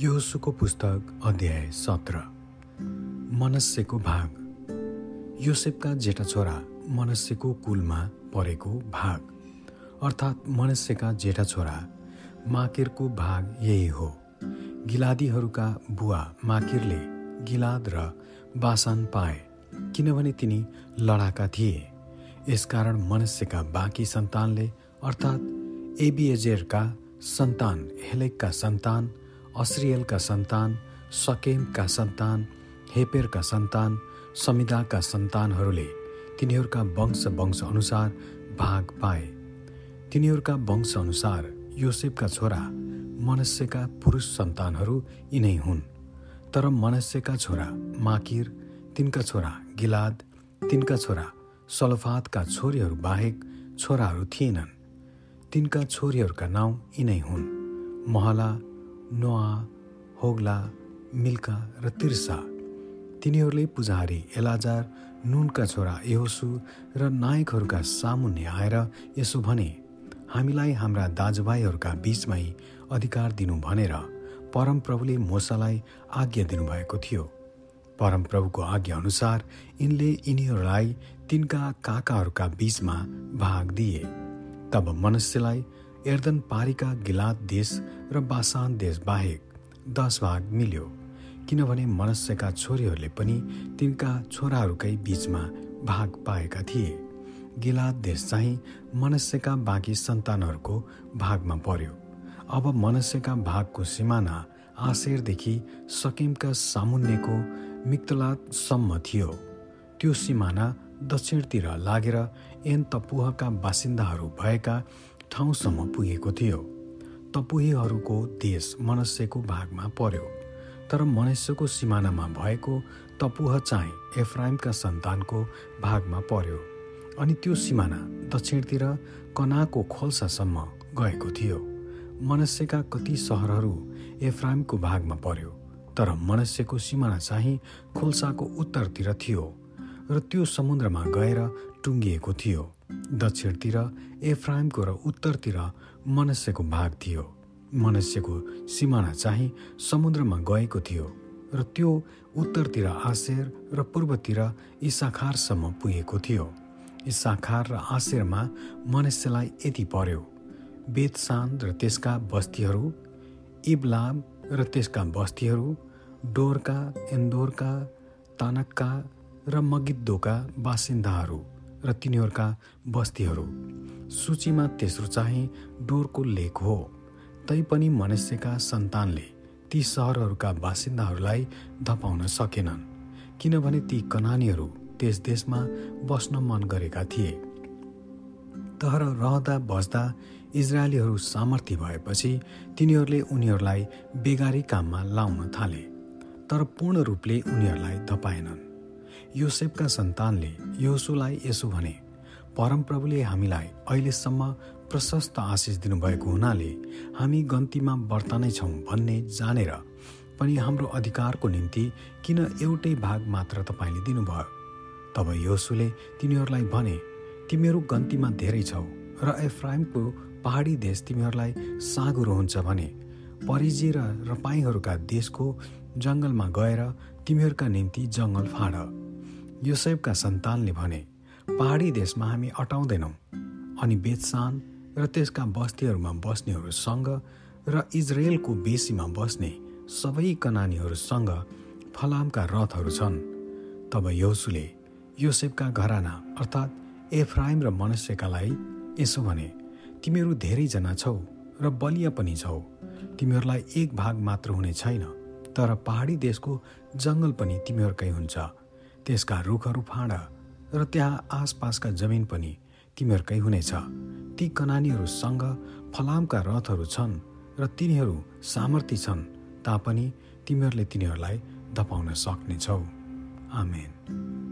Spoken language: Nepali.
योसुको पुस्तक अध्याय सत्र। मनस्यको भाग। योसेफका जेठा छोरा मनस्यको कुलमा परेको भाग। अर्थात् मनस्यका जेठा छोरा माकिरको भाग यही हो। गिलादीहरूका बुवा माकिरले गिलाद र बासान पाए किनभने तिनी लडाका थिए। यसकारण मनुष्यका बाँकी सन्तानले अर्थात् एबिएजेरका सन्तान हेलेकका सन्तान अस्रियलका सन्तान सकेमका सन्तान हेपेरका सन्तान समिदाका सन्तानहरूले तिनीहरूका वंश वंश अनुसार भाग पाए। तिनीहरूका वंश अनुसार योसेफका छोरा मनस्यका पुरुष सन्तानहरू यिनै हुन्। तर मनस्यका छोरा माकिर तिनका छोरा गिलाद तिनका छोरा सलोफातका छोरीहरू बाहेक छोराहरू थिएनन्। तिनका छोरीहरूका नाउँ यिनै हुन्। महला नोआ होग्ला मिल्का र तिर्सा। तिनीहरूले पुजारी एलाजार नुनका छोरा यहोसु र नायकहरूका सामुन्ने आएर यसो भने हामीलाई हाम्रा दाजुभाइहरूका बीचमै अधिकार दिनु भनेर परमप्रभुले मोसालाई आज्ञा दिनुभएको थियो। परमप्रभुको आज्ञा अनुसार यिनले यिनीहरूलाई तिनका काकाहरूका बीचमा भाग दिए। तब मनुष्यलाई एर्दन पारीका गिलात देश र बासान देश बाहेक दस भाग मिल्यो किनभने मनुष्यका छोरीहरूले पनि तिनका छोराहरूकै बीचमा भाग पाएका थिए। गिलात देश चाहिँ मनुष्यका बाँकी सन्तानहरूको भागमा पर्यो। अब मनुष्यका भागको सिमाना आशेरदेखि सकिमका सामुन्नेको मिक्तलातसम्म थियो। त्यो सिमाना दक्षिणतिर लागेर एन तपुहका बासिन्दाहरू भएका ठाउँसम्म पुगेको थियो। तपुहीहरूको देश मनस्यको भागमा पर्यो तर मनुष्यको सिमानामा भएको तपुह चाहिँ एफ्राइमका सन्तानको भागमा पर्यो अनि त्यो सिमाना दक्षिणतिर कनाको खोल्सासम्म गएको थियो। मनुष्यका कति सहरहरू एफ्राइमको भागमा पर्यो तर मनुष्यको सिमाना चाहिँ खोल्साको उत्तरतिर थियो र त्यो समुद्रमा गएर टुङ्गिएको थियो। दक्षिणतिर एफ्राइमको र उत्तरतिर मनुष्यको भाग थियो। मनुष्यको सिमाना चाहिँ समुद्रमा गएको थियो र त्यो उत्तरतिर आशेर र पूर्वतिर इसाखारसम्म पुगेको थियो। इसाखार र आशेरमा मनुष्यलाई यति पर्यो। बेतसान र त्यसका बस्तीहरू इब्लाम र त्यसका बस्तीहरू डोरका इन्दोरका तानक्का र मगिद्दोका बासिन्दाहरू र तिनीहरूका बस्तीहरू। सूचीमा तेस्रो चाहिँ डोरको लेख हो। तैपनि मनुष्यका सन्तानले ती सहरहरूका बासिन्दाहरूलाई धपाउन सकेनन् किनभने ती कनानीहरू त्यस देशमा बस्न मन गरेका थिए। तर रहँदा बस्दा इजरायलीहरू सामर्थ्य भएपछि तिनीहरूले उनीहरूलाई बेगारी काममा लाउन थाले तर पूर्ण रूपले उनीहरूलाई धपाएनन्। योसेफका सन्तानले योसुलाई यसो भने परमप्रभुले हामीलाई अहिलेसम्म प्रशस्त आशिष दिनुभएको हुनाले हामी गन्तीमा व्रत नै छौँ भन्ने जानेर पनि हाम्रो अधिकारको निम्ति किन एउटै भाग मात्र तपाईँले दिनुभयो? तब योसुले तिनीहरूलाई भने तिमीहरू गन्तीमा धेरै छौ र एफ्राइमको पहाडी देश तिमीहरूलाई साँगुरो हुन्छ भने परिजी र रपाईहरूका देशको जङ्गलमा गएर तिमीहरूका निम्ति जङ्गल फाँड। योसेफका सन्तानले भने पहाडी देशमा हामी अटाउँदैनौँ अनि बेतसान र त्यसका बस्तीहरूमा बस्नेहरूसँग र इजरायलको बेसीमा बस्ने सबै कनानीहरूसँग फलामका रथहरू छन्। तब यौसुले योसेफका घराना अर्थात् एफ्राइम र मनुष्यकालाई यसो भने तिमीहरू धेरैजना छौ र बलिया पनि छौ। तिमीहरूलाई एक भाग मात्र हुने छैन तर पहाडी देशको जङ्गल पनि तिमीहरूकै हुन्छ। त्यसका रुखहरू फाँड र त्यहाँ आसपासका जमिन पनि तिमीहरूकै हुनेछ ती कनानीहरूसँग फलामका रथहरू छन् र तिनीहरू सामर्थ्य छन् तापनि तिमीहरूले तिनीहरूलाई धपाउन सक्नेछौ। आमेन।